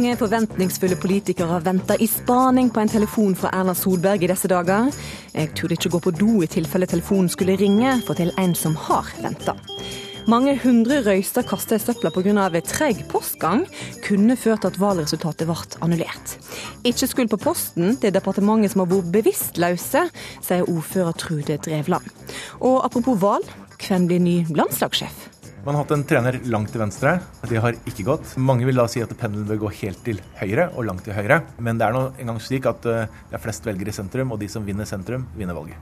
Mange forventningsfulle politikere venter i spaning på en telefon fra Erna Solberg i disse dager. Jeg turde ikke gå på do i tilfelle telefonen skulle ringe, forteller en som har venta. Mange hundre røyster kasta i søpla pga. treg postgang kunne ført til at valgresultatet ble annullert. Ikke skyld på Posten, det er departementet som har vært bevisstløse, sier ordfører Trude Drevland. Og apropos valg, hvem blir ny landslagssjef? Man har hatt en trener langt til venstre. Det har ikke gått. Mange vil da si at pendelen bør gå helt til høyre og langt til høyre. Men det er nå engang slik at eh, det er flest velgere i sentrum, og de som vinner sentrum, vinner valget.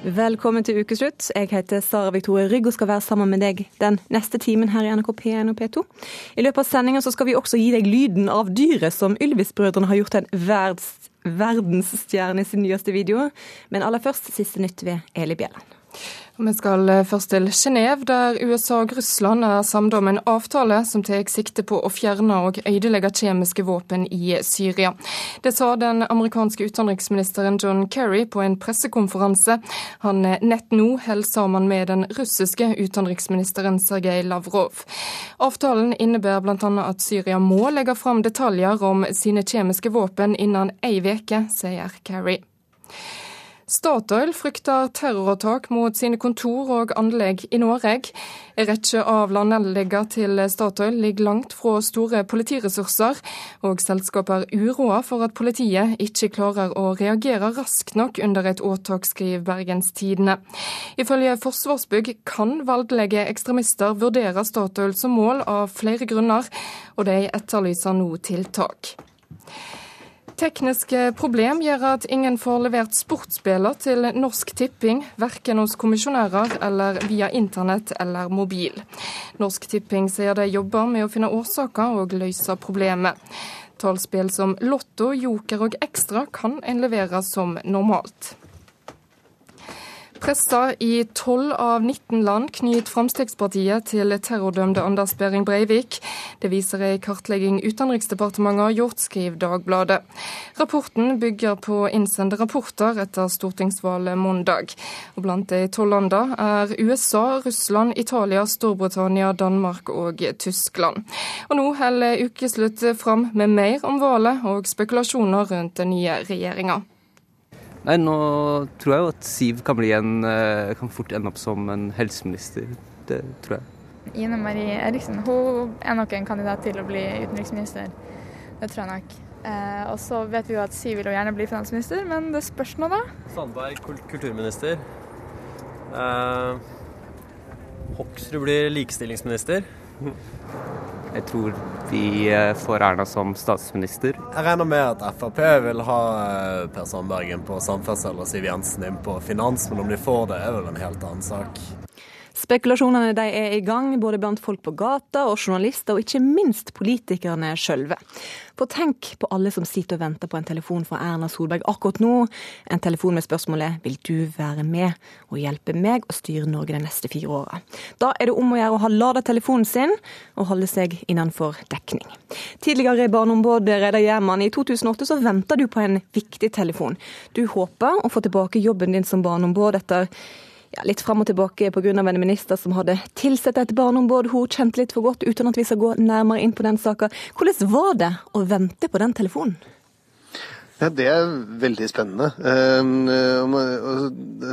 Velkommen til ukeslutt. Jeg heter Sara Victoria Rygg og skal være sammen med deg den neste timen her i NRK P1 og P2. I løpet av sendinga skal vi også gi deg lyden av dyret som Ylvis-brødrene har gjort en verds, verdensstjerne i sin nyeste video. Men aller først siste nytt ved Eli Bjelland. Vi skal eh, først til Genéve, der USA og Russland er samlet om en avtale som tar sikte på å fjerne og ødelegge kjemiske våpen i Syria. Det sa den amerikanske utenriksministeren John Kerry på en pressekonferanse. Han eh, nett nå holder sammen med den russiske utenriksministeren Sergej Lavrov. Avtalen innebærer bl.a. at Syria må legge fram detaljer om sine kjemiske våpen innen ei uke, sier Kerry. Statoil frykter terrorattak mot sine kontor og anlegg i Norge. Rekke av landanleggene til Statoil ligger langt fra store politiressurser, og selskapet er uroa for at politiet ikke klarer å reagere raskt nok under et åtak, skriver Bergens Tidende. Ifølge Forsvarsbygg kan valdelige ekstremister vurdere Statoil som mål av flere grunner, og de etterlyser nå tiltak. Tekniske problem gjør at ingen får levert sportsspiller til Norsk Tipping, verken hos kommisjonærer eller via internett eller mobil. Norsk Tipping sier de jobber med å finne årsaker og løse problemet. Tallspill som Lotto, Joker og Ekstra kan en levere som normalt. Pressa i 12 av 19 land knyter Fremskrittspartiet til terrordømte Anders Behring Breivik. Det viser ei kartlegging Utenriksdepartementet har gjort, skriver Dagbladet. Rapporten bygger på innsendte rapporter etter stortingsvalget mandag. Og blant de tolv landene er USA, Russland, Italia, Storbritannia, Danmark og Tyskland. Og nå holder ukeslutt fram med mer om valget og spekulasjoner rundt den nye regjeringa. Nei, Nå tror jeg jo at Siv kan, en, eh, kan fort ende opp som en helseminister. Det tror jeg. Ine Marie Eriksen hun er nok en kandidat til å bli utenriksminister. Det tror jeg nok. Eh, og så vet vi jo at Siv vil jo gjerne bli finansminister, men det spørs nå, da. Sandberg kulturminister. Eh, Hoksrud blir likestillingsminister. Jeg tror vi eh, får Erna som statsminister. Jeg regner med at Frp vil ha eh, Per Sandbergen på samferdsel og Siv Jensen inn på finans, men om de får det, er vel en helt annen sak. Spekulasjonene de er i gang, både blant folk på gata og journalister, og ikke minst politikerne sjølve. For tenk på alle som sitter og venter på en telefon fra Erna Solberg akkurat nå. En telefon med spørsmålet 'Vil du være med og hjelpe meg å styre Norge de neste fire åra?' Da er det om å gjøre å ha lada telefonen sin og holde seg innenfor dekning. Tidligere barneombud Reidar Gjerman, i 2008 så venta du på en viktig telefon. Du håper å få tilbake jobben din som barneombud etter ja, litt fram og tilbake pga. en minister som hadde tilsett et barneombud hun kjente litt for godt, uten at vi skal gå nærmere inn på den saka. Hvordan var det å vente på den telefonen? Ja, Det er veldig spennende. Uh,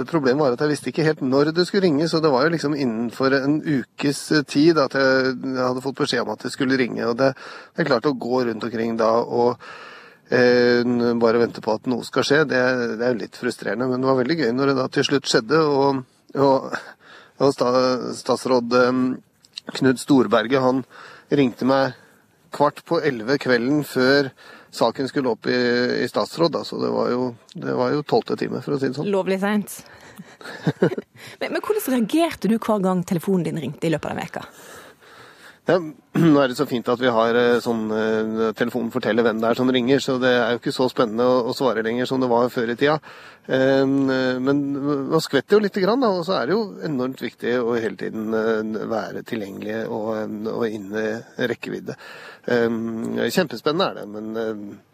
problemet var at jeg visste ikke helt når det skulle ringe, så det var jo liksom innenfor en ukes tid at jeg hadde fått beskjed om at det skulle ringe. og Det, er klart å gå rundt omkring da og Eh, bare vente på at noe skal skje, det, det, er jo litt frustrerende. Men det var veldig gøy når det da til slutt skjedde. Og, og, og statsråd eh, Knut Storberget han ringte meg kvart på elleve kvelden før saken skulle opp i, i statsråd. Da. Så det var jo tolvte time, for å si det sånn. Lovlig seint. men, men hvordan reagerte du hver gang telefonen din ringte i løpet av veka? Ja, nå er det så fint at vi har eh, sånn uh, telefonen forteller hvem det er som ringer, så det er jo ikke så spennende å, svare lenger som det var før i tida. Uh, men man skvetter jo lite grann, og så er det jo enormt viktig å hele tiden være tilgjengelig og, inne i rekkevidde. kjempespennende er det, men Eh,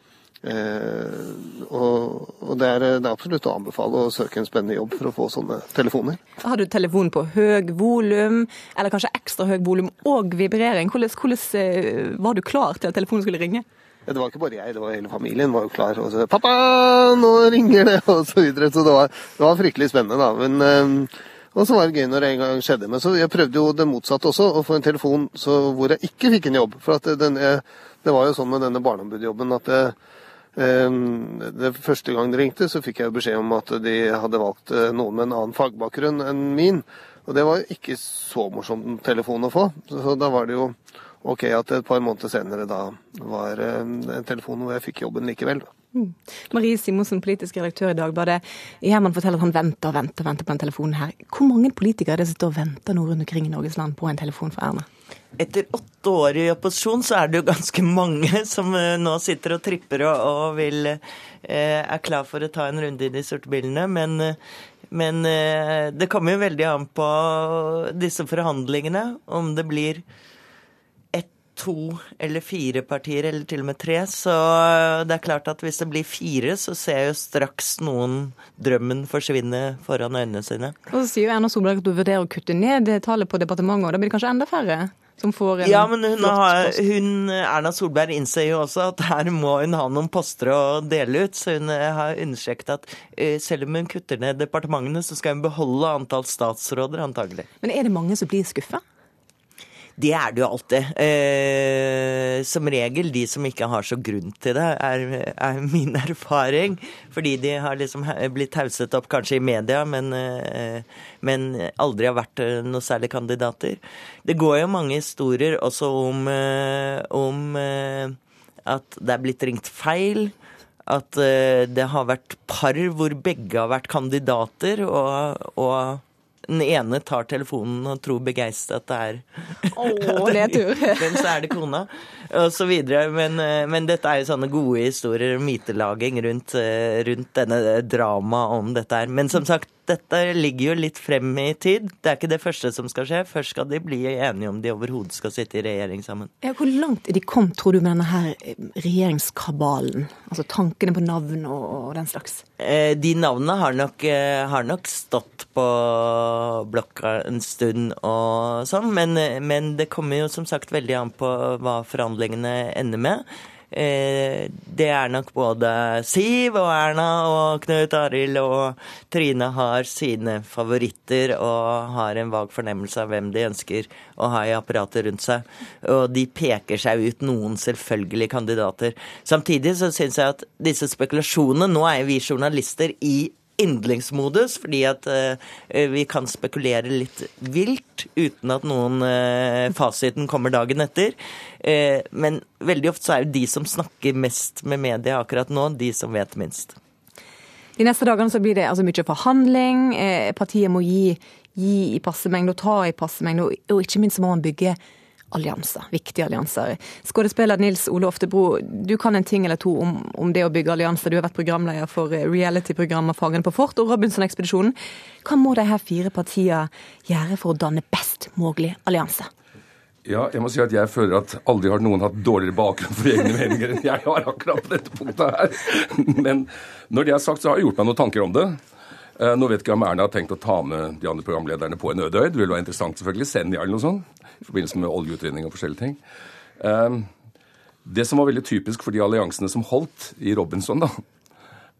og, og det, er, det, er, absolutt å anbefale å søke en spennende jobb for å få sånne telefoner. Har du telefon på høy volum, eller kanskje ekstra høy volum og vibrering? Hvordan, hvordan, eh, var du klar til at telefonen skulle ringe? Det var ikke bare jeg, det var hele familien var jo klar. Og så 'Pappa, nå ringer det!' og så videre. Så det var, det var fryktelig spennende, da. Men, og så var det gøy når det en gang skjedde. Men så jeg prøvde jo det motsatte også, å få en telefon så, hvor jeg ikke fikk en jobb. For den, jeg, det var jo sånn med denne barneombudjobben at Ehm, det første gang de ringte, så fikk jeg beskjed om at de hadde valgt eh, noen med en annen fagbakgrunn enn min. Og det var ikke så morsom telefon å få. Så da var det jo ok at et par måneder senere da var eh, en telefon hvor jeg fikk jobben likevel. Mm. Marie Simonsen, politisk redaktør i Dagbladet. Gjerman forteller at han venter og venter, venter på den telefonen her. Hvor mange politikere er det som står og venter nå rundt omkring i Norges land på en telefon fra Erna? Etter åtte år i opposisjon, så er det jo ganske mange som eh, nå sitter og tripper og, og vil, eh, er klar for å ta en runde i de sorte bilene. Men, eh, men det kommer jo veldig an på disse forhandlingene, om det blir ett, to eller fire partier, eller til og med tre. Så det er klart at hvis det blir fire, så ser jo straks noen drømmen forsvinne foran øynene sine. Og så sier jo Erna Solberg at du vurderer å kutte ned tallet på departementet, og da blir det kanskje enda færre? Som får en Ja, men hun, har, hun, Erna Solberg innser jo også at her må hun ha noen poster å dele ut. Så hun eh, har understreket at eh, selv om hun kutter ned departementene, så skal hun beholde antall statsråder, antagelig. Men er det mange som blir skuffa? Det er det jo alltid. Eh, som regel de som ikke har så grunn til det, er, er min erfaring. Fordi de har liksom blitt hauset opp kanskje i media, men, eh, men, aldri har vært eh, noe særlig kandidater. Det går jo mange historier også om, eh, om eh, at det er blitt ringt feil. At eh, det har vært par hvor begge har vært kandidater, og, og den ene tar telefonen og tror begeistret at det er oh. Men så er det kona, og så videre. Men, eh, men dette er jo sånne gode historier, mytelaging rundt, eh, rundt denne dramaet om dette her. Men som sagt, dette ligger jo litt frem i tid. Det er ikke det første som skal skje. Først skal de bli enige om de overhodet skal sitte i regjering sammen. Ja, hvor langt er de kommet, tror du, med denne her eh, regjeringskabalen? Altså tankene på navn og, og den slags? Eh, de navnene har nok, eh, har nok, stått på blokka en stund og sånn, men, men det kommer jo som sagt veldig an på hva forhandlingene ender med. Eh, det er nok både Siv og Erna og Knut Arild og Trine har sine favoritter og har en vag fornemmelse av hvem de ønsker å ha i apparatet rundt seg. Og de peker seg ut noen selvfølgelige kandidater. Samtidig så syns jeg at disse spekulasjonene Nå er vi journalister i yndlingsmodus, fordi at uh, vi kan spekulere litt vilt uten at noen uh, fasiten kommer dagen etter. Uh, men veldig ofte så er jo de som snakker mest med media akkurat nå, de som vet minst. De neste dagene så blir det altså mye forhandling. Partiet må gi, gi i passemengde og ta i passemengde, og ikke minst må man bygge allianser, viktige allianser. Skuespiller Nils Ole Oftebro, du kan en ting eller to om, om det å bygge allianser. Du har vært programleder for reality-programmet Fangene på fort og Robinson-ekspedisjonen. Hva må de her fire partiene gjøre for å danne best mulig allianse? Ja, jeg må si at jeg føler at aldri har noen hatt dårligere bakgrunn for egne meninger enn jeg har akkurat på dette punktet her. Men når det er sagt, så har jeg gjort meg noen tanker om det. Eh, nå vet ikke om Erna har tenkt å ta med de andre programlederne på en øde øy. Det ville være interessant, selvfølgelig. Senja eller noe sånt. I forbindelse med oljeutvinning og forskjellige ting. Eh, det som var veldig typisk for de alliansene som holdt i Robinson, da,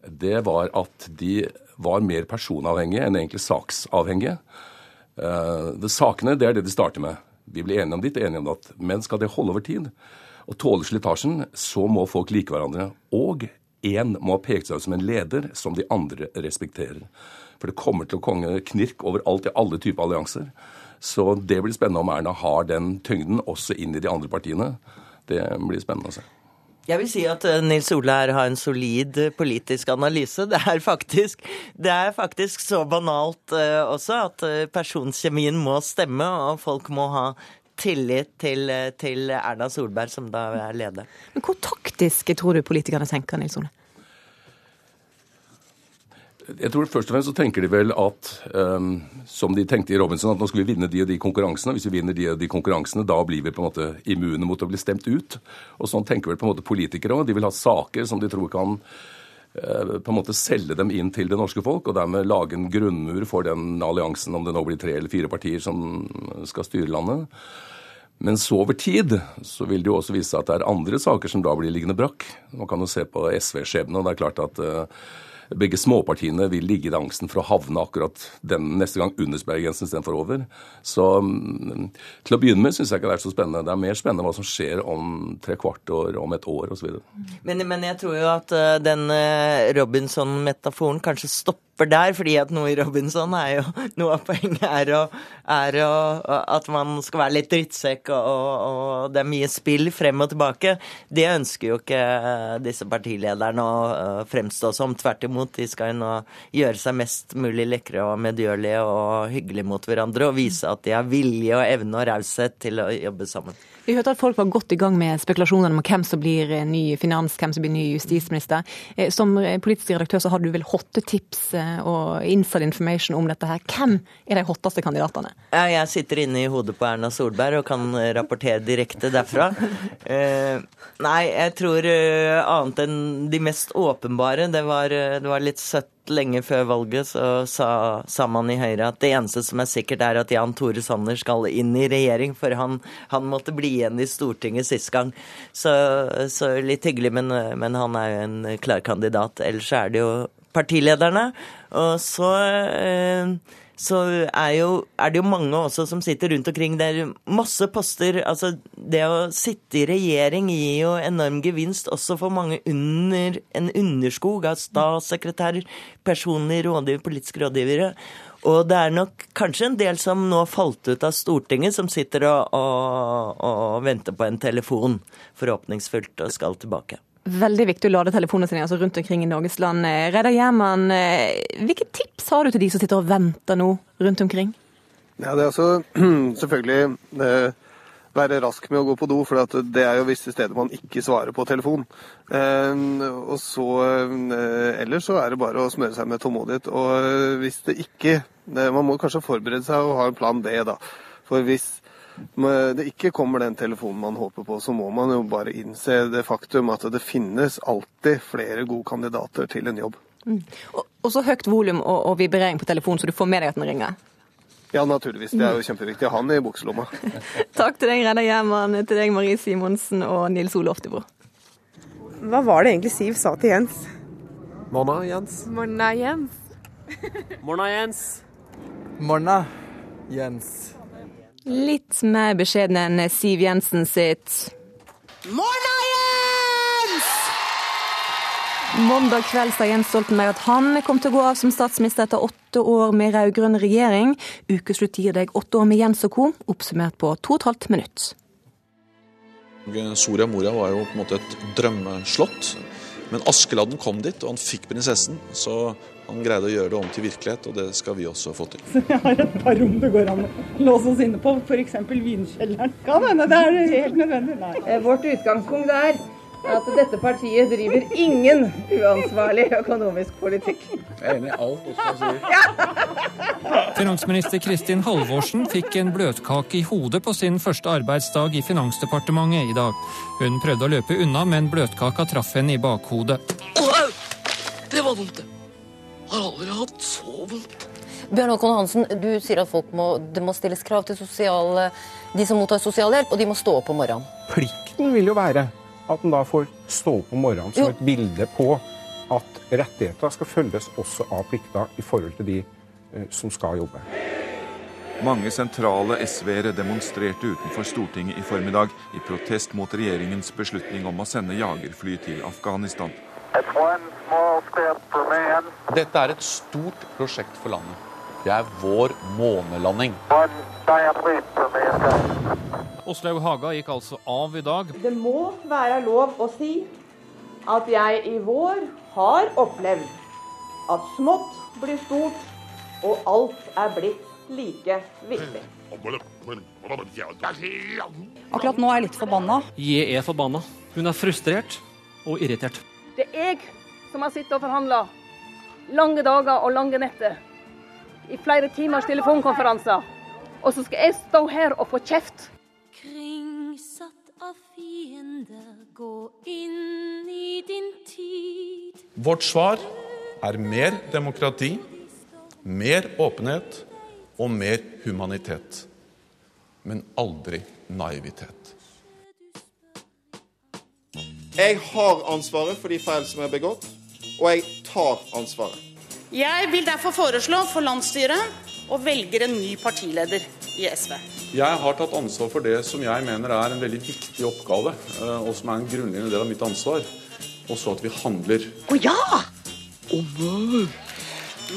det var at de var mer personavhengige enn egentlig saksavhengige. De sakene det er det de starter med. Vi blir enige om ditt, enige om datt. Men skal det holde over tid og tåle slitasjen, så må folk like hverandre. Og én må ha pekt seg ut som en leder som de andre respekterer. For det kommer til å konge knirk overalt i alle typer allianser. Så det blir spennende om Erna har den tyngden også inn i de andre partiene. Det blir spennende å se. Jeg vil si at eh, Nils Ole her har en solid eh, politisk analyse. Det er faktisk, det er faktisk så banalt uh, også at personkjemien må stemme, og folk må ha tillit til, til Erna Solberg, som da er leder. Men hvor taktisk tror du politikerne tenker, Nils Ole? Jeg tror Først og fremst så tenker de vel at, um, som de tenkte i Robinson, at nå skal vi vinne de og de konkurransene. Hvis vi vinner de og de konkurransene, da blir vi på en måte immune mot å bli stemt ut. Og Sånn tenker vel på en måte politikere òg. De vil ha saker som de tror kan uh, på en måte selge dem inn til det norske folk, og dermed lage en grunnmur for den alliansen, om det nå blir tre eller fire partier som skal styre landet. Men så over tid så vil det jo også vise seg at det er andre saker som da blir liggende brakk. Man kan jo se på SV-skjebnen, det er klart at uh, begge småpartiene vil ligge i angsten for å havne akkurat den neste gang under sperregrensen istedenfor over. Så um, til å begynne med syns jeg ikke det er så spennende. Det er mer spennende hva som skjer om tre kvart år, om et år osv. Men, men jeg tror jo at uh, den uh, Robinson-metaforen kanskje stopper der, fordi at noe i Robinson er jo Noe av poenget er, å, er å, at man skal være litt drittsekk, og, og, det er mye spill frem og tilbake. Det ønsker jo ikke disse partilederne å fremstå som. Tvert imot, de skal jo nå gjøre seg mest mulig lekre og medgjørlige og hyggelige mot hverandre, og vise at de har vilje og evne og raushet til å jobbe sammen. Vi hørte at folk var godt i gang med spekulasjonene om hvem som blir ny finans, hvem som blir ny justisminister. Som politisk redaktør så har du vel hotte tips og inside information om dette her. Hvem er de hotteste kandidatene? Jeg sitter inne i hodet på Erna Solberg og kan rapportere direkte derfra. nei, jeg tror annet enn de mest åpenbare. Det var, det var litt søtt lenge før valget så sa, sa, man i Høyre at det eneste som er sikkert, er at Jan Tore Sanner skal inn i regjering, for han, han måtte bli igjen i Stortinget sist gang. Så, så litt hyggelig, men, men, han er jo en klar kandidat. Ellers er det jo partilederne. Og så eh, så er, jo, er, det jo mange også som sitter rundt omkring. Det er masse poster. Altså, det å sitte i regjering gir jo enorm gevinst også for mange under en underskog av statssekretærer, personlige rådgiver, politiske rådgivere. Og det er nok kanskje en del som nå falt ut av Stortinget, som sitter og, og, og venter på en telefon, forhåpningsfullt, og skal tilbake veldig viktig å lade telefonene sine altså rundt omkring i Norges land. Reidar Gjerman, hvilke tips har du til de som sitter og venter nå rundt omkring? Ja, Det er altså selvfølgelig eh, være rask med å gå på do, for det er jo visse steder man ikke svarer på telefon. Eh, og så eh, Ellers så er det bare å smøre seg med tålmodighet. Og eh, hvis det ikke eh, Man må kanskje forberede seg og ha en plan B, da. For hvis det ikke kommer den telefonen man håper på, så må man jo bare innse det faktum at det finnes alltid flere gode kandidater til en jobb. Mm. Og, og, så høyt volum og, og, vibrering på telefonen, så du får med deg at den ringer? Ja, naturligvis. Det er jo kjempeviktig. Han er i bukselomma. Takk til deg, Reidar Gjerman, til deg, Marie Simonsen og Nils Ole Oftebro. Hva var det egentlig Siv sa til Jens? Morna, Jens. Morna, Jens. Morna, Jens. Morna, Jens. Litt mer beskjeden enn Siv Jensen sitt Morna, Jens! Mandag kveld sa Jens Stoltenberg at han kom til å gå av som statsminister etter åtte år med rød-grønn regjering. Ukeslutt gir deg åtte år med Jens og co., oppsummert på to og et halvt minutt. Soria Moria var jo på en måte et drømmeslott. Men Askeladden kom dit, og han fikk prinsessen. Så han greide å gjøre det om til virkelighet, og det skal vi også få til. Så jeg har et par rom det går an å låse oss inne på, f.eks. vinkjelleren. Kan hende det er helt nødvendig. Nei. Eh, vårt utgangspunkt er at dette partiet driver ingen uansvarlig økonomisk politikk. Jeg er enig i alt Oslo sier. Finansminister Kristin Halvorsen fikk en bløtkake i hodet på sin første arbeidsdag i Finansdepartementet i dag. Hun prøvde å løpe unna, men bløtkaka traff henne i bakhodet. Det var dumt, det. Har aldri hatt så vondt. Bjørn Håkon Hansen, du sier at folk må, det må stilles krav til sosial, de som mottar sosialhjelp, og de må stå opp om morgenen. Plikten vil jo være at en da får stå opp om morgenen som jo. et bilde på at rettigheter skal følges også av plikter i forhold til de eh, som skal jobbe. Mange sentrale SV-ere demonstrerte utenfor Stortinget i formiddag i protest mot regjeringens beslutning om å sende jagerfly til Afghanistan. Dette er et stort prosjekt for landet. Det er vår månelanding. Åslaug Haga gikk altså av i dag. Det må være lov å si at jeg i vår har opplevd at smått blir stort, og alt er blitt like viktig. Akkurat nå er jeg litt forbanna. Jeg er forbanna. Hun er frustrert og irritert. Det er jeg som har sittet og forhandla lange dager og lange netter. I flere timers telefonkonferanser. Og så skal jeg stå her og få kjeft. Kringsatt av fiender, gå inn i din tid. Vårt svar er mer demokrati, mer åpenhet og mer humanitet. Men aldri naivitet. Jeg har ansvaret for de feil som er begått, og jeg tar ansvaret. Jeg vil derfor foreslå for landsstyret å velge en ny partileder i SV. Jeg har tatt ansvar for det som jeg mener er en veldig viktig oppgave, eh, og som er en grunnleggende del av mitt ansvar. Og så at vi handler. Å ja!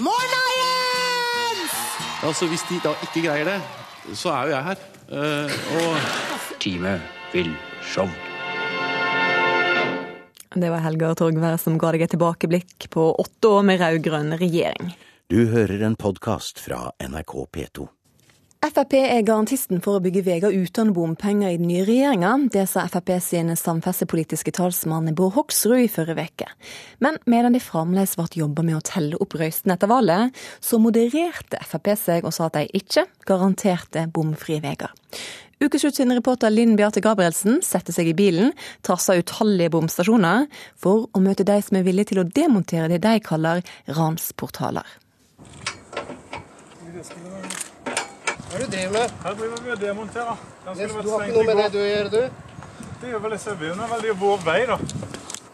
Morna, Jens! Altså, Hvis de da ikke greier det, så er jo jeg her. Uh, og Time vil show. Det var Helga Torgvær som ga deg et tilbakeblikk på åtte år med rød-grønn regjering. Du hører en podkast fra NRK P2. Frp er garantisten for å bygge veier uten bompenger i den nye regjeringa. Det sa Frp sin samferdselspolitiske talsmann Bård Hoksrud i forrige uke. Men medan de fremdeles ble jobba med å telle opp røystene etter valget, så modererte Frp seg og sa at de ikke garanterte bomfrie veier. Ukeslutt sin reporter Linn Beate Gabrielsen setter seg i bilen, trasser utallige bomstasjoner, for å møte de som er villige til å demontere det de kaller ransportaler. Hva er det du driver med? Her driver vi og demonterer. Du har ikke noe med det du gjør, du? Det gjør vel disse byene. Det er vår vei, da.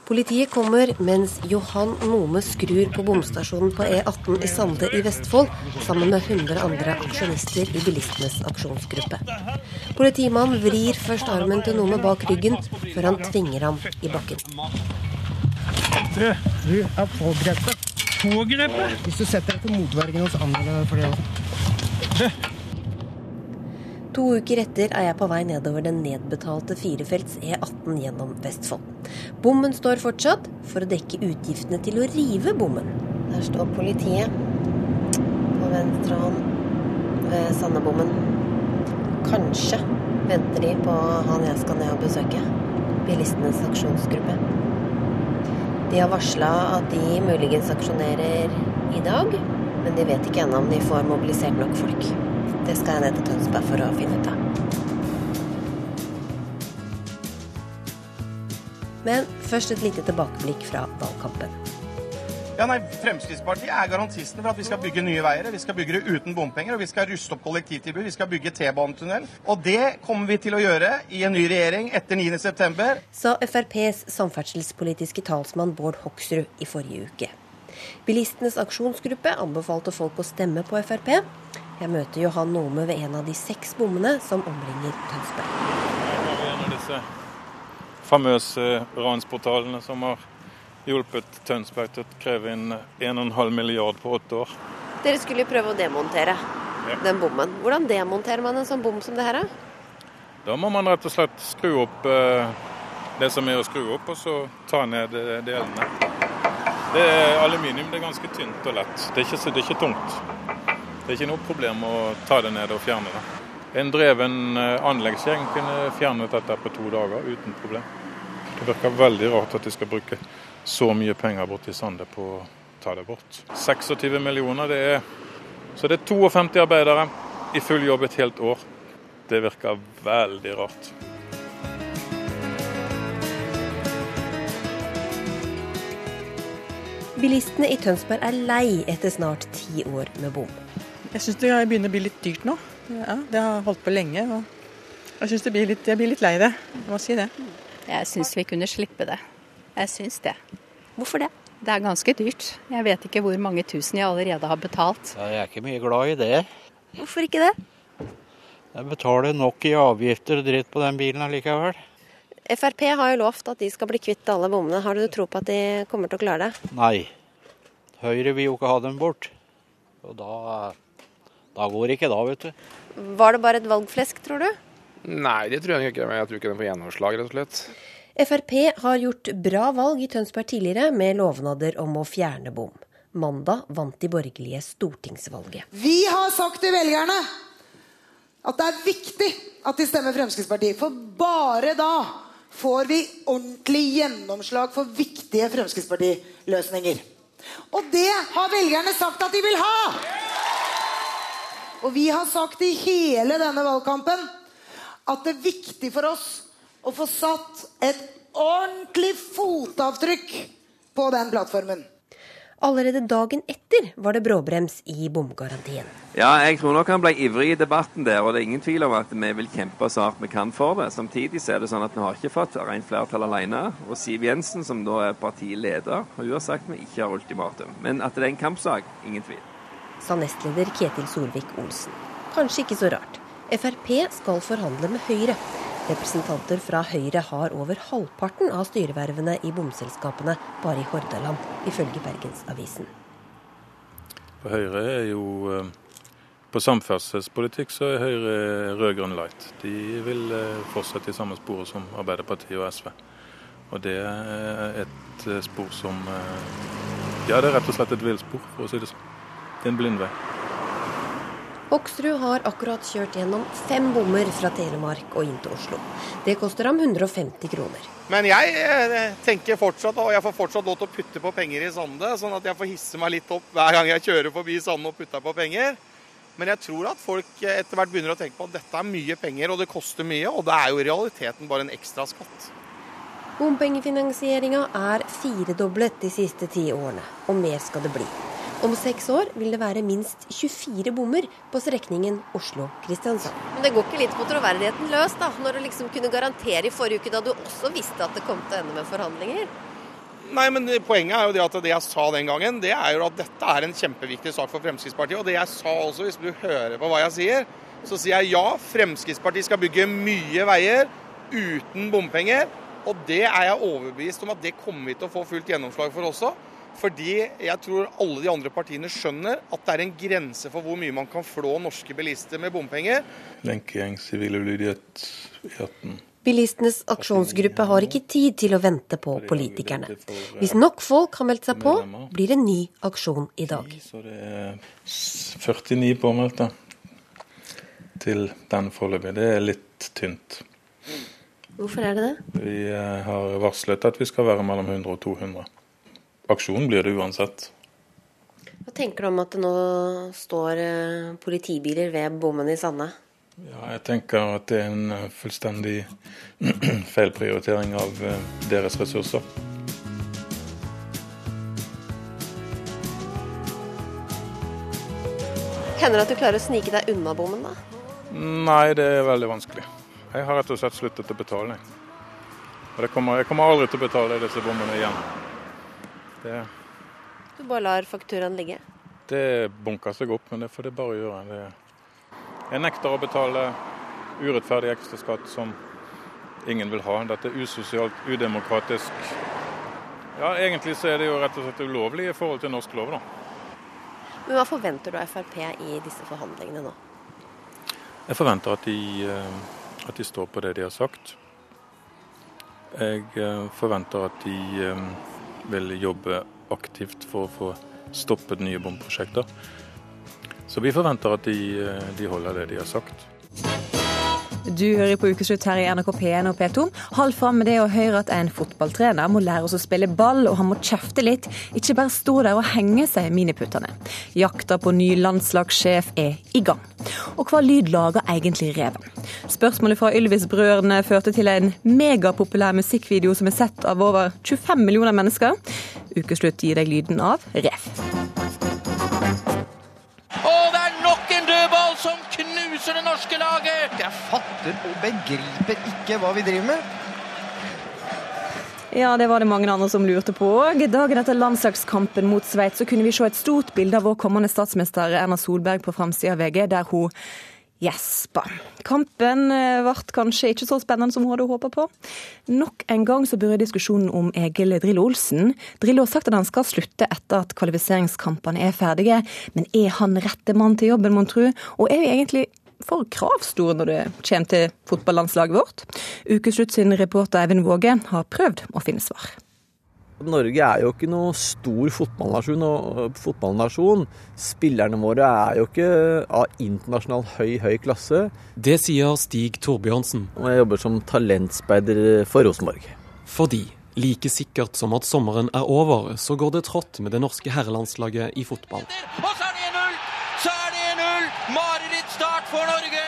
Politiet kommer mens Johan Nome skrur på bomstasjonen på E18 i Sande i Vestfold sammen med 100 andre aksjonister i bilistenes aksjonsgruppe. Politimannen vrir først armen til Nome bak ryggen, før han tvinger ham i bakken. Du, du er pågrepet. Pågrepet? Hvis du setter deg til motvergen hos andre, for det òg. To uker etter er jeg på vei nedover den nedbetalte firefelts E18 gjennom Vestfold. Bommen står fortsatt, for å dekke utgiftene til å rive bommen. Der står politiet på venstre hånd ved Sandebommen. Kanskje venter de på han jeg skal ned og besøke. Bilistenes aksjonsgruppe. De har varsla at de muligens aksjonerer i dag, men de vet ikke ennå om de får mobilisert nok folk. Det skal jeg ned til Tønsberg for å finne ut av. Men først et lite tilbakeblikk fra valgkampen. Ja, nei, Fremskrittspartiet er garantisten for at vi skal bygge nye veier. Vi skal bygge det uten bompenger, og vi skal ruste opp kollektivtilbud. Vi skal bygge T-banetunnel. Og det kommer vi til å gjøre i en ny regjering etter 9.9. Sa FrPs samferdselspolitiske talsmann Bård Hoksrud i forrige uke. Bilistenes aksjonsgruppe anbefalte folk å stemme på Frp. Jeg møter Johan Nome ved en av de seks bommene som omringer Tønsberg. Her har vi en av disse famøse ransportalene som har hjulpet Tønsberg til å kreve inn 1,5 milliard på åtte år. Dere skulle prøve å demontere Ja. den bommen. Hvordan demonterer man en sånn bom som det her? da? Da må man rett og slett skru opp eh, det som er å skru opp, og så ta ned eh, delene. Det er aluminium, det er ganske tynt og lett. Det er ikke, det er ikke tungt. Det er ikke noe problem å ta det ned og fjerne det. En dreven eh, anleggsgjeng kunne fjernet dette på to dager uten problem. Det virker veldig rart at de skal bruke så mye penger borti Sande på å ta det bort. 26 millioner, det er Så det er 52 arbeidere i full jobb et helt år. Det virker veldig rart. Bilistene i Tønsberg er lei etter snart ti år med bom. Jeg syns det begynner å bli litt dyrt nå. Ja, det har holdt på lenge. og Jeg synes det blir litt, jeg blir litt lei det. Jeg må si det. Jeg syns vi kunne slippe det. Jeg syns det. Hvorfor det? Det er ganske dyrt. Jeg vet ikke hvor mange tusen jeg allerede har betalt. Ja, jeg er ikke mye glad i det. Hvorfor ikke det? Jeg betaler nok i avgifter og dritt på den bilen allikevel. Frp har jo lovt at de skal bli kvitt alle bommene. Har du tro på at de kommer til å klare det? Nei. Høyre vil jo ikke ha dem bort. Og da, da går det ikke da, vet du. Var det bare et valgflesk, tror du? Nei, det tror jeg ikke. Men jeg tror ikke den får gjennomslag, rett og slett. Frp har gjort bra valg i Tønsberg tidligere, med lovnader om å fjerne bom. Mandag vant de borgerlige stortingsvalget. Vi har sagt til velgerne at det er viktig at de stemmer Fremskrittspartiet. For bare da får vi ordentlig gjennomslag for viktige Fremskrittspartiløsninger. Og det har velgerne sagt at de vil ha! Og vi har sagt i hele denne valgkampen at det er viktig for oss å få satt et ordentlig fotavtrykk på den plattformen. Allerede dagen etter var det bråbrems i bomgarantien. Ja, jeg tror nok han ble ivrig i debatten der, og det er ingen tvil om at vi vil kjempe så hardt vi kan for det. Samtidig så er det sånn at vi har ikke fått rent flertall alene. Og Siv Jensen, som da er partileder, hun har sagt vi ikke har ultimatum. Men at det er en kampsak, ingen tvil. Sa nestleder Ketil Solvik-Olsen. Kanskje ikke så rart. Frp skal forhandle med Høyre. Representanter fra Høyre har over halvparten av styrevervene i bomselskapene bare i Hordaland, ifølge Bergensavisen. For Høyre er jo eh, På samferdselspolitikk så er Høyre rød-grønn light. De vil eh, fortsette i samme sporet som Arbeiderpartiet og SV. Og det er et eh, spor som Ja, det er rett og slett et villspor, for å si det sånn. Det er en blindvei. Hoksrud har akkurat kjørt gjennom fem bommer fra Telemark og inn til Oslo. Det koster ham 150 kroner. Men jeg eh, tenker fortsatt, og jeg får fortsatt lov til å putte på penger i Sande, sånn at jeg får hisse meg litt opp hver gang jeg kjører forbi Sande og putter på penger. Men jeg tror at folk etter hvert begynner å tenke på at dette er mye penger, og det koster mye. Og det er jo i realiteten bare en ekstra skatt. Bompengefinansieringa er firedoblet de siste ti årene, og mer skal det bli. Om seks år vil det være minst 24 bommer på strekningen Oslo-Kristiansand. Men det går ikke litt på troverdigheten løs, da, når du liksom kunne garantere i forrige uke, da du også visste at det kom til å ende med forhandlinger? Nei, men Poenget er jo det at det jeg sa den gangen, det er jo at dette er en kjempeviktig sak for Fremskrittspartiet. Og det jeg sa også, hvis du hører på hva jeg sier, så sier jeg ja, Fremskrittspartiet skal bygge mye veier uten bompenger. Og det er jeg overbevist om at det kommer vi til å få fullt gjennomslag for også. Fordi jeg tror alle de andre partiene skjønner at det er en grense for hvor mye man kan flå norske bilister med bompenger. Lenkegjeng, sivil ulydighet i 18. Bilistenes aksjonsgruppe har ikke tid til å vente på politikerne. Hvis nok folk har meldt seg på, blir det ny aksjon i dag. Så det er 49 påmeldte til den foreløpig. Det er litt tynt. Hvorfor er det det? Vi eh, har varslet at vi skal være mellom 100 og 200. Aksjon blir det uansett. Hva tenker du om at det nå står eh, politibiler ved bommen i Sande? Ja, jeg tenker at det er en eh, fullstendig feilprioritering av eh, deres ressurser. Hender det at du klarer å snike deg unna bommen, da? Nei, det er veldig vanskelig. Jeg har rett og slett sluttet å betale. Og kommer, jeg kommer aldri til å betale disse bommene igjen. Det, du bare lar fakturaen ligge? Det bunker seg opp, men det får det bare gjøre. Det, jeg nekter å betale urettferdig ekstraskatt som ingen vil ha. Dette er usosialt, udemokratisk. Ja, Egentlig så er det jo rett og slett ulovlig i forhold til norsk lov, da. Men Hva forventer du av Frp i disse forhandlingene nå? Jeg forventer at de, eh, at de står på det de har sagt. Jeg eh, forventer at de eh, vil jobbe aktivt for å få stoppet nye bomprosjekter. Så vi forventer at de, de holder det de har sagt. Du hører på Ukeslutt her i NRK P1 og P2. Hold fram med det å høre at en fotballtrener må lære oss å spille ball, og han må kjefte litt, ikke bare stå der og henge seg i miniputtene. Jakta på ny landslagssjef er i gang. Og hva lyd lager egentlig reven? Spørsmålet fra Ylvis-brødrene førte til en megapopulær musikkvideo som er sett av over 25 millioner mennesker. Ukeslutt gir deg lyden av rev. Norske laget! Jeg fatter og begriper ikke hva vi driver med. Ja, det var det mange andre som lurte på òg. Dagen etter landslagskampen mot Sveits så kunne vi se et stort bilde av vår kommende statsminister Erna Solberg på framsida av VG, der hun gjespa. Kampen ble kanskje ikke så spennende som hun hadde håpa på. Nok en gang så bør diskusjonen om Egil Drillo Olsen. Drillo har sagt at han skal slutte etter at kvalifiseringskampene er ferdige, men er han rette mann til jobben, mon tru? Og er vi egentlig for kravstore når det kommer til fotballandslaget vårt? Ukeslutt sin reporter Eivind Våge har prøvd å finne svar. Norge er jo ikke noe stor fotballnasjon, og fotballnasjon. Spillerne våre er jo ikke av internasjonal høy, høy klasse. Det sier Stig Torbjørnsen. Og jeg jobber som talentspeider for Rosenborg. Fordi like sikkert som at sommeren er over, så går det trått med det norske herrelandslaget i fotball. Og så er det 1-0! Så er det 1-0! Marerittstart for Norge!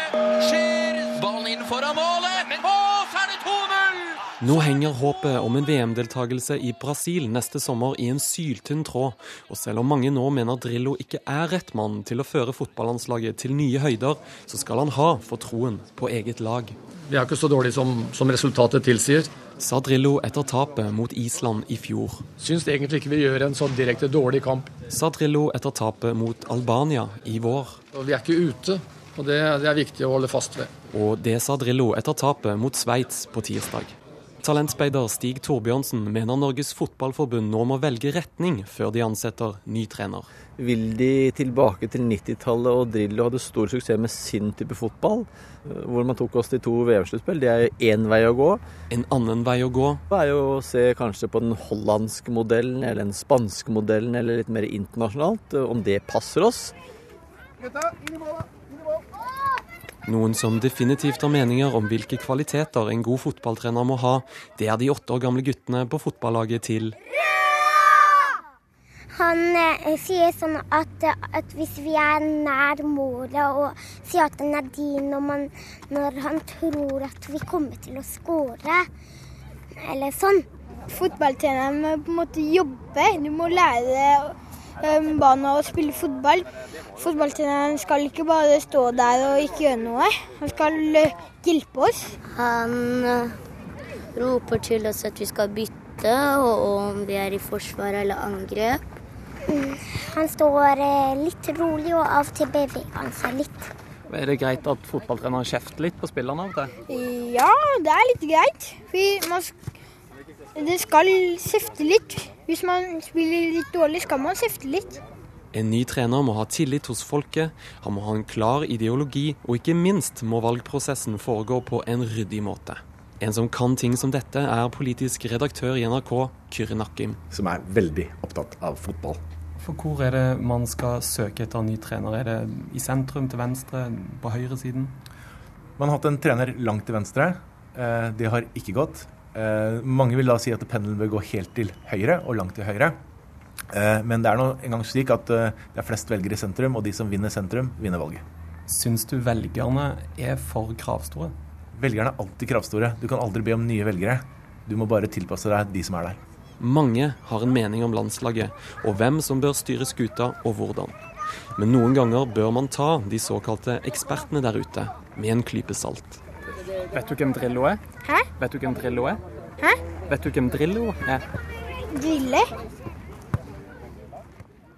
Skjer ballen inn foran målet, men å, så er det 2-0! Nå henger håpet om en VM-deltakelse i Brasil neste sommer i en syltynn tråd, og selv om mange nå mener Drillo ikke er rett mann til å føre fotballandslaget til nye høyder, så skal han ha for troen på eget lag. Vi er ikke så dårlige som, som resultatet tilsier. Sa Drillo etter tapet mot Island i fjor. Syns egentlig ikke vi gjør en så direkte dårlig kamp. Sa Drillo etter tapet mot Albania i vår. Og vi er ikke ute, og det, det er viktig å holde fast ved. Og det sa Drillo etter tapet mot Sveits på tirsdag. Talentspeider Stig Torbjørnsen mener Norges Fotballforbund nå må velge retning før de ansetter ny trener. Vil de tilbake til 90-tallet og Drillo hadde stor suksess med sin type fotball, hvor man tok oss til to VM-sluttspill, det er én vei å gå. En annen vei å gå Det er jo å se kanskje på den hollandske modellen eller den spanske modellen eller litt mer internasjonalt, om det passer oss. Noen som definitivt har meninger om hvilke kvaliteter en god fotballtrener må ha, det er de åtte år gamle guttene på fotballaget til Han eh, sier sånn at, at hvis vi er nær målet og sier at den er din når, man, når han tror at vi kommer til å skåre, eller sånn. Fotballtreneren må på en måte jobbe. Du må lære um, barna å spille fotball. Fotballtreneren skal ikke bare stå der og ikke gjøre noe. Han skal uh, hjelpe oss. Han eh, roper til oss at vi skal bytte, og, og om vi er i forsvar eller angrep. Mm, Han står eh, litt rolig, og av og til beveger han seg litt. Er det greit at fotballtreneren kjefter litt på spillerne av og til? Ja, det er litt greit. For man, det skal kjefte litt. Hvis man spiller litt dårlig, skal man kjefte litt. En ny trener må ha tillit hos folket, han må ha en klar ideologi, og ikke minst må valgprosessen foregå på en ryddig måte. En som kan ting som dette, er politisk redaktør i NRK, Kyrre Nakkim. Som er veldig opptatt av fotball. For hvor er det man skal søke etter en ny trener? Er det i sentrum, til venstre, på høyresiden? Man har hatt en trener langt til venstre. Eh, Det har ikke gått. Eh, Mange vil da si at pendelen bør gå helt til høyre og langt til høyre. Eh, Men det er nå engang slik at eh, det er flest velgere i sentrum, og de som vinner sentrum, vinner valget. Syns du velgerne er for kravstore? Velgerne er alltid kravstore. Du kan aldri be om nye velgere. Du må bare tilpasse deg de som er der. Mange har en mening om landslaget, og hvem som bør styre skuta, og hvordan. Men noen ganger bør man ta de såkalte ekspertene der ute med en klype salt. Vet du hvem Drillo er? Hæ? Vet du hvem Drillo er? Hæ? Vet du hvem Drillo er? Drille?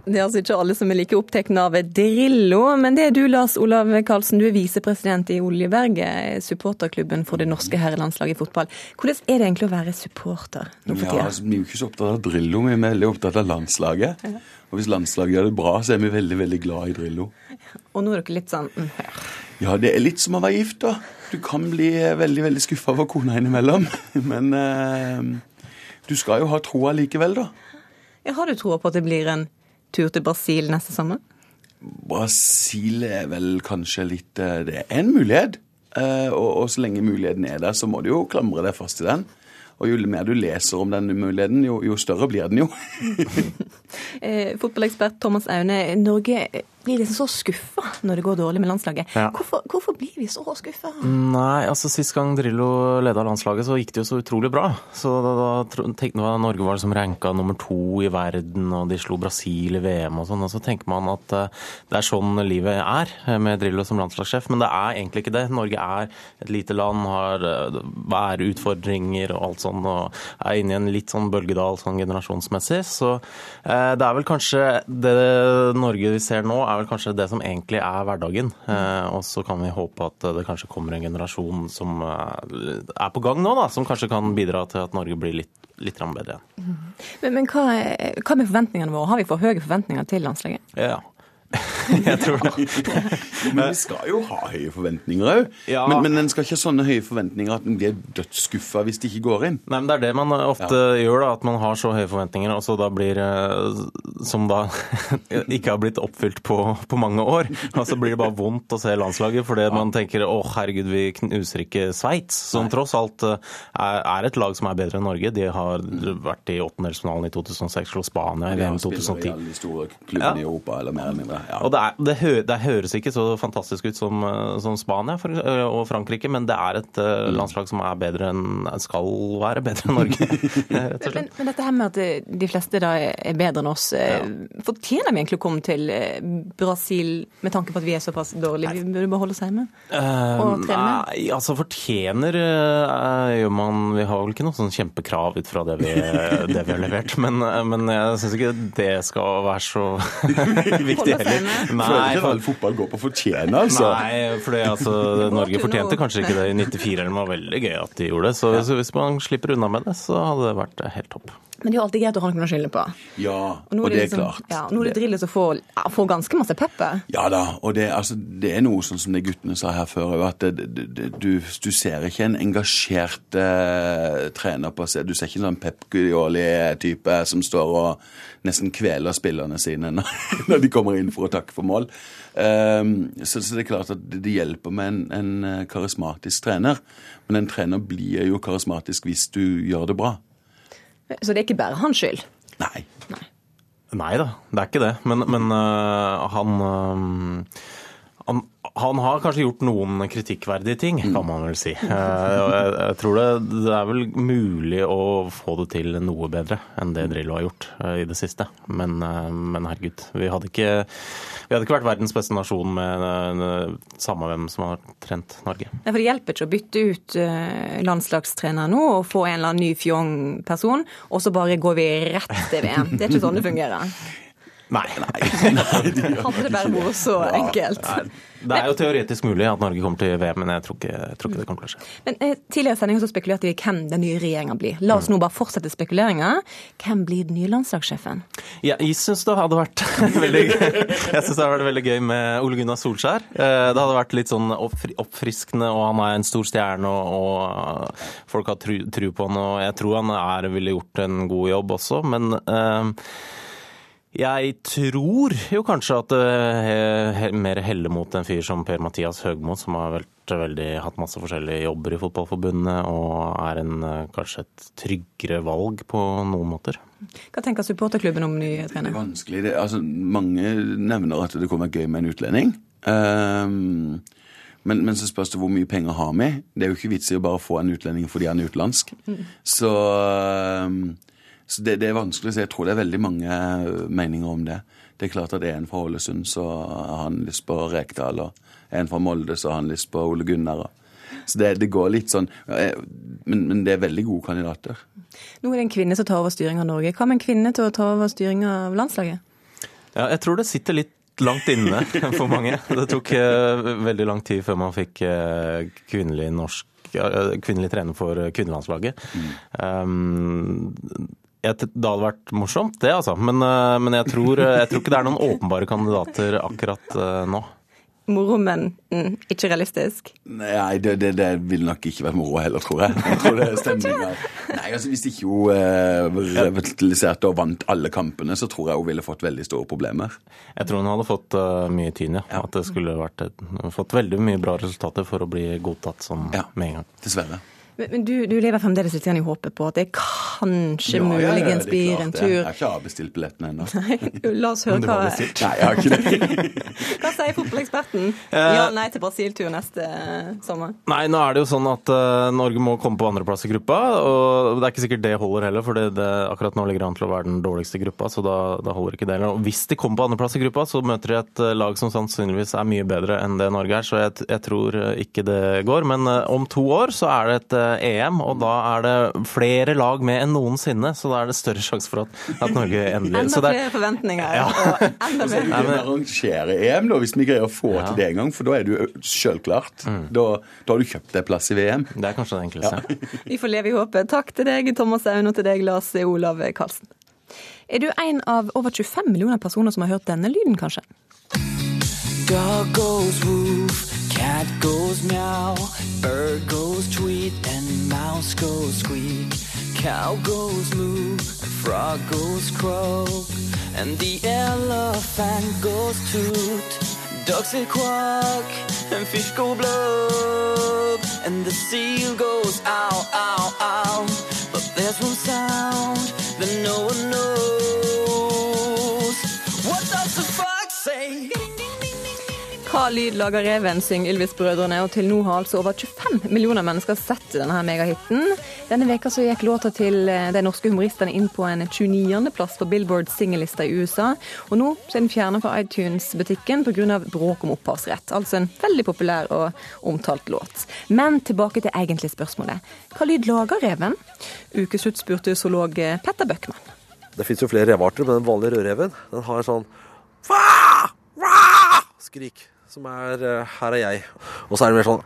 Det er altså ikke alle som er like opptatt av Drillo, men det er du, Lars Olav Karlsen. Du er visepresident i Oljeberget, supporterklubben for det norske herrelandslaget i fotball. Hvordan er det egentlig å være supporter nå for Ja, altså, vi er jo ikke så opptatt av Drillo, vi er veldig opptatt av landslaget. Og hvis landslaget gjør det bra, så er vi veldig veldig glad i Drillo. Og nå er dere litt sånn mm, Ja, det er litt som å være gift, da. Du kan bli veldig veldig skuffa over kona innimellom. Men eh, du skal jo ha troa likevel, da. ja, Har du troa på at det blir en tur til Brasil neste sommer? Brasil er vel kanskje litt eh, Det er en mulighet. Eh, og, og så lenge muligheten er der, så må du jo klamre deg fast til den. Og jo mer du leser om den muligheten, jo, jo større blir den jo. Eh, fotballekspert Thomas Aune, Norge blir liksom så skuffa når det går dårlig med landslaget. Ja. Hvorfor, hvorfor blir vi så skuffa? Nei, altså Sist gang Drillo leda landslaget, så gikk det jo så utrolig bra. Så da, da tenkte man at Norge var liksom ranka nummer to i verden, og de slo Brasil i VM og sånn. Og så tenker man at eh, det er sånn livet er eh, med Drillo som landslagssjef. Men det er egentlig ikke det. Norge er et lite land, har eh, værutfordringer og alt sånn, og er inne i en litt sånn bølgedal sånn generasjonsmessig. Så eh, det er vel kanskje det Norge vi ser nå, er vel kanskje det som egentlig er hverdagen. Eh, og så kan vi håpe at det kanskje kommer en generasjon som eh, er på gang nå, da, som kanskje kan bidra til at Norge blir litt, litt bedre igjen. Men, men hva, hva med forventningene våre? Har vi for høye forventninger til landslaget? Ja. jeg tror det. Men vi skal jo ha høye forventninger òg. Ja. Men, men en skal ikke ha sånne høye forventninger at en blir dødsskuffa hvis det ikke går inn. Nei, men Det er det man ofte gjør, da, at man har så høye forventninger, og så da blir eh, Som da ikke har blitt oppfylt på, på mange år. Og så blir det bare vondt å se landslaget, fordi man tenker å herregud, vi knuser ikke Sveits, som tross alt eh, er, er et lag som er bedre enn Norge. De har vært i åttendelsfinalen i 2006, slo Spania i Ja, VM spiller i 2010. alle de store klubbene i Europa, eller mer eller mindre. Ja. Og det, er, det, hø, det høres ikke så fantastisk ut som, eh, som Spania for, eh, og Frankrike, men det er et eh, Mm. landslag som er bedre enn skal være bedre enn Norge. Men, men dette her med at de fleste da er bedre enn oss, ja. fortjener vi egentlig å komme til Brasil med tanke på at vi er såpass dårlige? Vi burde bare holde oss hjemme Eh, og trene? Nei, altså fortjener gjør man Vi har vel ikke noe sånn kjempekrav ut fra det vi, det vi har levert, men, men jeg syns ikke det skal være så viktig heller. Føler ikke at all fotball går på fortjene, altså. Nei, for altså, Norge fortjente kanskje ikke det i 94, eller det var veldig gøy at de gjorde det. Så, så hvis man slipper unna med det, så hadde det vært helt topp. Men det er jo alltid greit å ha noen å skylde på. Ja, og, og det er liksom- klart. Ja, nå er det drillet som får, ja, får ganske masse pepper. Ja da, og det, altså, det er noe sånn som de guttene sa her før, at det, det, det, du, du ser ikke en engasjert eh, trener på seg. Du ser ikke en sånn Pep Gudioli-type som står og nesten kveler spillerne sine når, når de kommer inn for å takke for mål. Ehm, så, det er klart at det, det hjelper med en, en eh, karismatisk trener. Men en trener blir jo karismatisk hvis du gjør det bra. Så det er ikke bare hans skyld. Nei Nei da, det er ikke det. Men, men uh, han, uh, han han har kanskje gjort noen kritikkverdige ting, kan man vel si. Eh, Jeg, tror det, det er vel mulig å få det til noe bedre enn det Drillo har gjort eh, i det siste. Men, eh, men herregud, vi hadde, ikke, vi hadde ikke vært verdens beste nasjon med samme hvem som har trent Norge. Ja, for Det hjelper ikke å bytte ut landslagstrener nå og få en eller annen ny fjong-person, og så bare går vi rett til VM. Det er ikke sånn det fungerer. Nei. Hadde det bare vært så enkelt. Nei, Det er jo teoretisk mulig at Norge kommer til VM, men jeg tror ikke, jeg tror ikke det kommer til å skje. Men eh, Tidligere i sendingen så spekulerte vi i hvem den nye regjeringa blir. La oss nå bare fortsette spekuleringa. Hvem blir den nye landslagssjefen? Ja, jeg syns det hadde vært veldig gøy. Jeg synes det hadde vært veldig gøy med Ole Gunnar Solskjær. Eh, Det hadde vært litt sånn oppfriskende, og han er en stor stjerne, og, og folk har tru, tru på han, og jeg tror han er, ville gjort en god jobb også, men eh, jeg tror jo kanskje at det he- mer heller mot en fyr som Per-Mathias Høgmo, som har vært veldig, hatt masse forskjellige jobber i Fotballforbundet, og er en, eh, kanskje et tryggere valg på noen måter. Hva tenker supporterklubben om ny Det trener? er vanskelig. Det, altså, mange nevner at det kommer gøy med en utlending. Um, men, men så spørs det hvor mye penger har vi. Det er jo ikke vits i å bare få en utlending fordi han er utenlandsk. Så, ehm, så det, det er vanskelig å si. Jeg tror det er veldig mange meninger om det. Det er klart at en fra Ålesund, så har han lyst på Rekdal. Og en fra Molde, så har han lyst på Ole Gunnar. og- Så det, det går litt sånn eh, men, men det er veldig gode kandidater. Nå er det en kvinne som tar over styringa av Norge. Hva med en kvinne til å ta over styringa av landslaget? Ja, jeg tror det sitter litt langt inne for mange. Det tok eh, veldig lang tid før man fikk eh, kvinnelig norsk eh, kvinnelig trener for kvinnelandslaget. kvinnelandslaget. Um, det hadde vært morsomt, det altså. Men, eh, men jeg, tror, jeg tror ikke det er noen åpenbare kandidater akkurat eh, nå. Moro, men mm, ikke realistisk. Nei, det, det, det ville nok ikke vært moro heller, tror jeg. Jeg tror det er stemninga. Nei, altså Hvis ikke hun eh, revitaliserte og vant alle kampene, så tror jeg hun ville fått veldig store problemer. Jeg tror hun hadde fått uh, mye tyn, ja. At det skulle vært et, fått veldig mye bra resultater for å bli godtatt som med en gang. Dessverre. Men, men du, du lever fremdeles litt igjen i håpet på at det kanskje Ja, ja, ja, muligens er blir klart en tur. Jeg har ikke avbestilt billettene ennå. La oss høre hva? Nei, jeg har ikke det. Hva sier fotballeksperten? Eh, Ja, nei til Brasil-tur neste eh, sommer. Nei, nå er det jo sånn at uh, Norge må komme på andreplass i gruppa. Og det er ikke sikkert det holder heller, for det, det, akkurat nå ligger det an til å være den dårligste gruppa. Så da, da holder ikke det. Og hvis de kommer på andreplass i gruppa, så møter de et lag som sannsynligvis er mye bedre enn det Norge er. Så jeg, jeg tror ikke det går. Men uh, om to år så er det et EM, og da er det flere lag med enn noensinne. Så da er det større sjanse for at, at Norge endelig Enda flere er- forventninger. Ja. Og enda mer. kan arrangere EM, da, hvis vi greier å få til det en gang. For da er du sjølklart. Da, da har du kjøpt deg plass i VM. Det er kanskje det enkleste. Vi får leve i håpet. Takk til deg, Thomas Aune, og til deg, Lars Olav Karlsen. Er du en av over 25 millioner personer som har hørt denne lyden, kanskje? Dog goes woof, cat goes meow, bird goes tweet, and mouse goes squeak. Cow goes moo, frog goes croak, and the elephant goes toot. Ducks say quack, and fish go blub, and the seal goes ow, ow, ow. But there's one sound that no one knows. Hva lyd lager reven, synger Ylvis-brødrene, og til nå har altså over 25 millioner mennesker sett denne her megahiten. Denne veka så gikk låta til eh, de norske humoristene inn på en 29.-plass på Billboard singellista i USA, og nå så er den fjerna fra iTunes-butikken pga. bråk om opphavsrett. Altså en veldig populær og omtalt låt. Men tilbake til egentlig spørsmålet. Hva lyd lager reven? Ukeslutt spurte zoolog eh, Petter Bøckmann. Det fins jo flere revearter, men den vanlige rødreven den har en sånn skrik, som er eh, 'her er jeg'. Og så er det mer sånn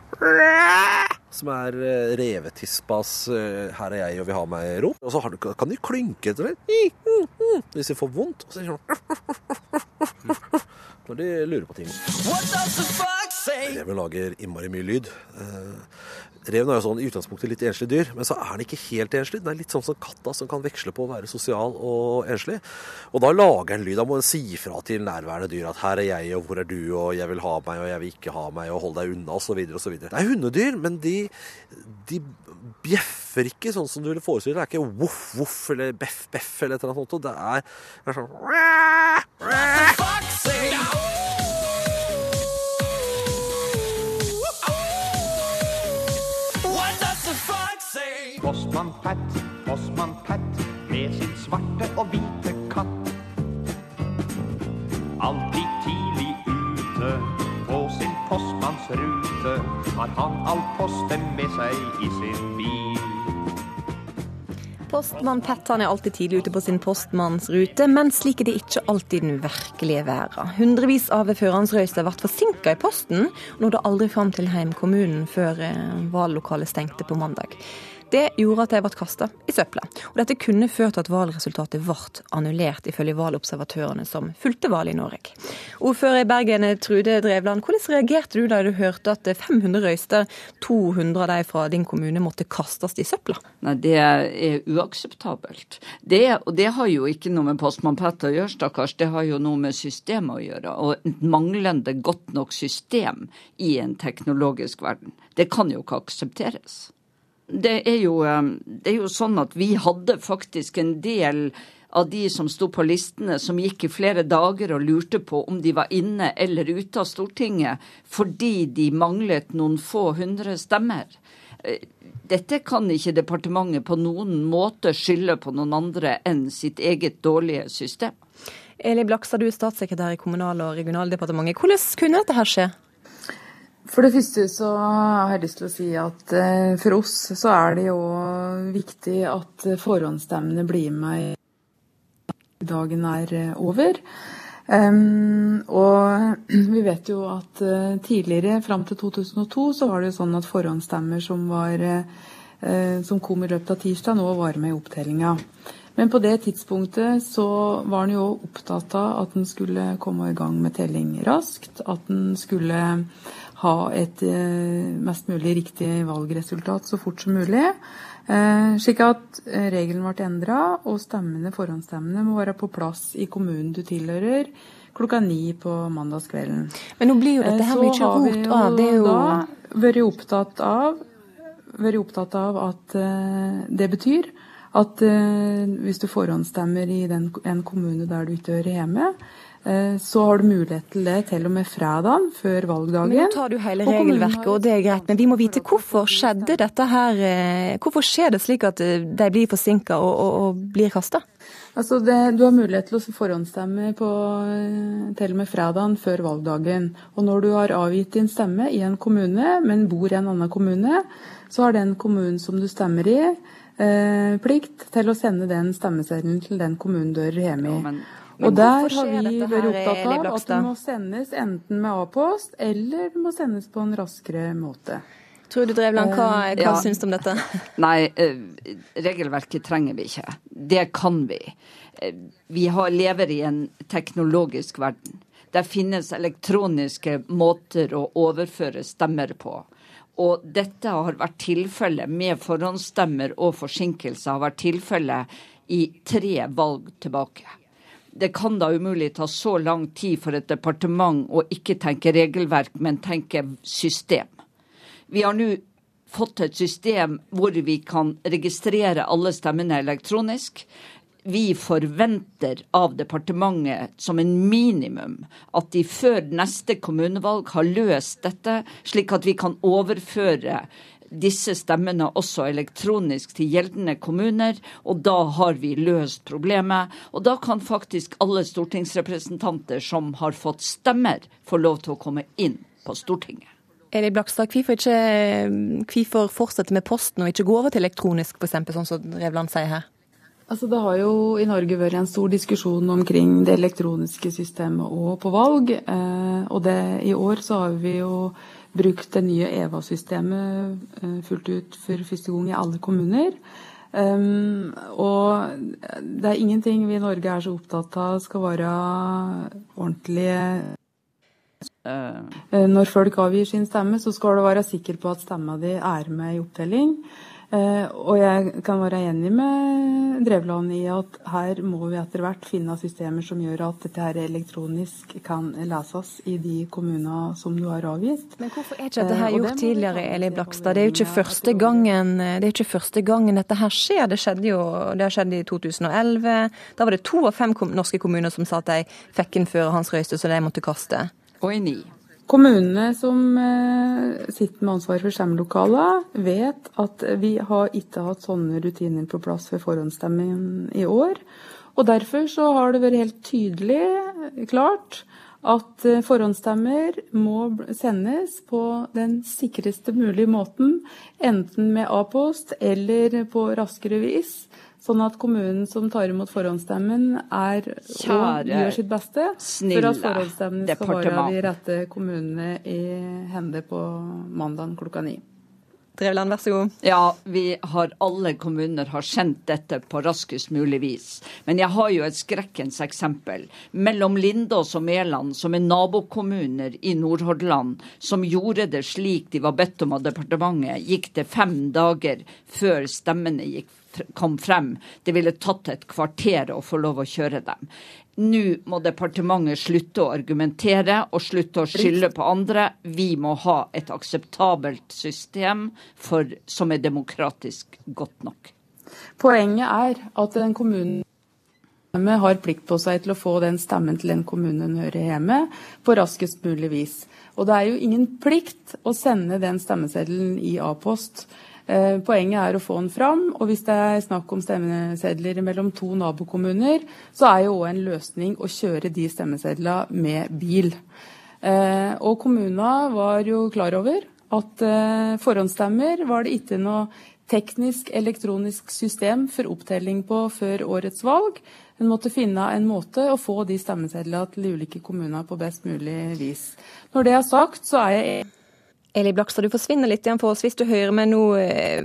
som er uh, revetispas eh, 'her er jeg og vil ha meg ro'. Og så har, du- kan de klynke etter det hvis de får vondt. Og så er det sånn når de lurer på ting. Reven lager innmari mye lyd. Reven er jo sånn i utgangspunktet litt enslig dyr, men så er den ikke helt enslig. Den er litt sånn som katta, som kan veksle på å være sosial og enslig. Og da lager den lyd. Da må den si fra til nærværende dyr at 'her er jeg, og hvor er du', og 'jeg vil ha meg', og 'jeg vil ikke ha meg', og 'hold deg unna', osv. osv. Det er hundedyr, men de, de bjeffer ikke sånn som du ville forestille deg. Det er ikke voff, voff eller beff, beff eller et eller annet sånt. Det er, det er sånn svarte og hvite katt. Alltid tidlig ute på sin postmannsrute har han all posten med seg i sin bil. Postmann han er alltid tidlig ute på sin postmannsrute, men slik er det ikke alltid den virkelige verden. Hundrevis av førerhandsrøyster ble forsinka i posten, og nådde aldri fram til heimkommunen før eh, valglokalet stengte på mandag. Det gjorde at de ble kasta i søpla. Og dette kunne ført til at valgresultatet ble annullert, ifølge valgobservatørene som fulgte valget i Norge. Ordfører i Bergen, Trude Drevland, hvordan reagerte du da du hørte at 500 røyster, 200 av de fra din kommune, måtte kastes i søpla? Nei, Det er uakseptabelt. Det, og det har jo ikke noe med postmann Pett å gjøre, stakkars. Det har jo noe med systemet å gjøre. Og et manglende godt nok system i en teknologisk verden. Det kan jo ikke aksepteres. Det er jo, eh, det er jo sånn at vi hadde faktisk en del av de som sto på listene, som gikk i flere dager og lurte på om de var inne eller ute av Stortinget, fordi de manglet noen få hundre stemmer. Eh, Dette kan ikke departementet på noen måte skylde på noen andre enn sitt eget dårlige system. Eli Blakstad, du er statssekretær i Kommunal- og regionaldepartementet. Hvordan kunne dette her skje? For det første så har jeg lyst til å si at eh, for oss så er det jo viktig at forhåndsstemmene blir med dagen er eh, over. Um, og vi vet jo at uh, tidligere, fram til 2002, så var det jo sånn at forhåndsstemmer som, var, som kom i løpet av tirsdag, nå var med i opptellinga. Men på det tidspunktet så var en jo opptatt av at en skulle komme i gang med telling raskt. At en skulle ha et uh, mest mulig riktig valgresultat så fort som mulig. Eh, slik at eh, regelen ble endra, og stemmene, forhåndsstemmene må være på plass i kommunen du tilhører klokka ni på mandagskvelden. Men nå blir jo dette her Eh, mye så har vi rot av. Det er jo da vært opptatt av, vært opptatt av at eh, det betyr at eh, hvis du forhåndsstemmer i den, en kommune der du ikke hører hjemme, eh, så har du mulighet til det til og med fredagen før valgdagen. Men nå tar du hele regelverket, og det er greit. Men vi må vite hvorfor skjedde dette her? eh, Hvorfor skjer det slik at eh, de blir forsinka og, og, og blir kasta? Altså det, du har mulighet til å forhåndsstemme på eh, til og med fredagen før valgdagen. Og når du har avgitt din stemme i en kommune, men bor i en annen kommune, så har den kommunen som du stemmer i, eh, plikt til å sende den stemmeseddelen til den kommunen du hører hjemme i. og der har vi vært opptatt av at det må sendes enten med A-post, eller det må sendes på en raskere måte. Tror du Drevland, hva, hva Ja. syns du om dette? Nei, eh, regelverket trenger vi ikke. Det kan vi. Eh, Vi har, lever i en teknologisk verden. Det finnes elektroniske måter å overføre stemmer på. Og dette har vært tilfellet med forhåndsstemmer og forsinkelser har vært tilfellet i tre valg tilbake. Det kan da umulig ta så lang tid for et departement å ikke tenke regelverk, men tenke system. Vi har nå fått et system hvor vi kan registrere alle stemmene elektronisk. Vi forventer av departementet som en minimum at de før neste kommunevalg har løst dette, slik at vi kan overføre disse stemmene også elektronisk til gjeldende kommuner, og da har vi løst problemet. Og da kan faktisk alle stortingsrepresentanter som har fått stemmer, få lov til å komme inn på Stortinget. Eli Blakstad, hvorfor, ikke, hvorfor fortsette med posten og ikke gå over til elektronisk, f.eks., sånn som Revland sier her? Altså, det har jo i Norge vært en stor diskusjon omkring det elektroniske systemet og på valg. Eh, og det, i år så har vi jo brukt det nye EVA-systemet eh, fullt ut for første gang i alle kommuner. Um, og det er ingenting vi i Norge er så opptatt av skal være ordentlige uh. Når folk avgir sin stemme, så skal du være sikker på at stemma di er med i opptelling. Eh, Og jeg kan være enig med Drevland i at her må vi etter hvert finne systemer som gjør at dette her elektronisk kan leses i de kommunene som du har avgitt. Men hvorfor er ikke dette her gjort det tidligere, Eli Blakstad? Det er jo ikke første gangen, det er ikke første gangen dette her skjer. Det skjedde jo det har skjedd i 2011. Da var det to av fem norske kommuner som sa at de fikk innføre Hans Røiste, så de måtte kaste. Og i ni. Kommunene som eh, sitter med ansvar for stemmelokaler, vet at vi har ikke hatt sånne rutiner på plass ved forhåndsstemmingen i år. Og derfor så har det vært helt tydelig, eh, klart, at eh, forhåndsstemmer må sendes på den sikreste mulige måten, enten med A-post eller på raskere vis. Sånn at kommunen som tar imot forhåndsstemmen, er og gjør sitt beste for at forhåndsstemmen skal være av de rette kommunene i hende på mandag klokka ni. Drevland, vær så god. Ja, vi har alle kommuner har sendt dette på raskest mulig vis. Men jeg har jo et skrekkens eksempel. Mellom Lindås og Mæland, som er nabokommuner i Nordhordland, som gjorde det slik de var bedt om av departementet, gikk det fem dager før stemmene gikk, kom frem. Det ville tatt et kvarter å få lov å kjøre dem. Nå må departementet slutte å argumentere og slutte å skylde på andre. Vi må ha et akseptabelt system for, som er demokratisk godt nok. Poenget er at en kommune har plikt på seg til å få den stemmen til den kommunen hører hjemme, på raskest mulig vis. Og det er jo ingen plikt å sende den stemmeseddelen i A-post. Eh, Poenget er å få den fram, og hvis det er snakk om stemmesedler mellom to nabokommuner, så er jo òg en løsning å kjøre de stemmesedlene med bil. Eh, Og kommunene var jo klar over at eh, forhåndsstemmer var det ikke noe teknisk elektronisk system for opptelling på før årets valg. En måtte finne en måte å få de stemmesedlene til de ulike kommunene på best mulig vis. Når det er sagt, så er jeg Eli Blakstad, du forsvinner litt igjen for oss hvis du hører meg nå. eh,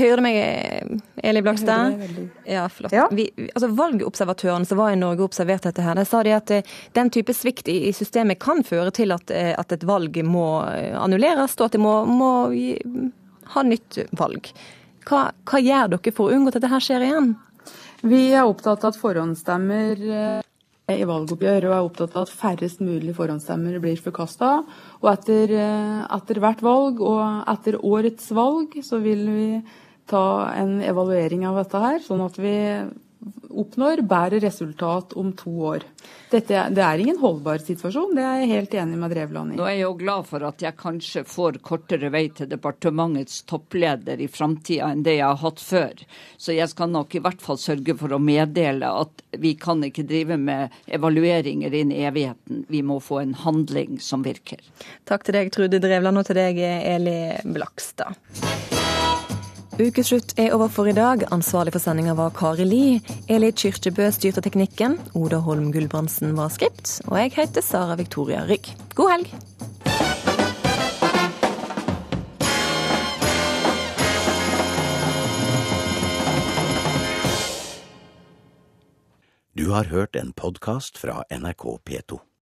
Hører du meg, eh, Eli Blakstad? Jeg hører. Ja, flott. Vi, altså Valgobservatørene som var i Norge og observerte dette, her, de sa de at eh, den type svikt i, systemet kan føre til at, at et valg må annulleres, og at det må, må ha nytt valg. Hva, hva gjør dere for å unngå at dette her skjer igjen? Vi er opptatt av at forhåndsstemmer i valgoppgjør, og er opptatt av at færrest mulig forhåndsstemmer blir forkasta. Og etter, eh, etter hvert valg, og etter årets valg, så vil vi ta en evaluering av dette her, sånn at vi oppnår bærer resultat om to år. Dette, det er ingen holdbar situasjon, det er jeg helt enig med Drevland i. Nå er jeg jo glad for at jeg kanskje får kortere vei til departementets toppleder i framtida enn det jeg har hatt før. Så jeg skal nok i hvert fall sørge for å meddele at vi kan ikke drive med evalueringer inn i evigheten. Vi må få en handling som virker. Takk til deg, Trude Drevland, og til deg, Eli Blakstad. Ukeslutt er over for i dag. Ansvarlig for sendinga var Kari Li. Eli Kyrkjebø styrte teknikken. Oda Holm Gulbrandsen var skript. Og jeg heter Sara Victoria Rygg. God helg! Du har hørt en podkast fra NRK P2.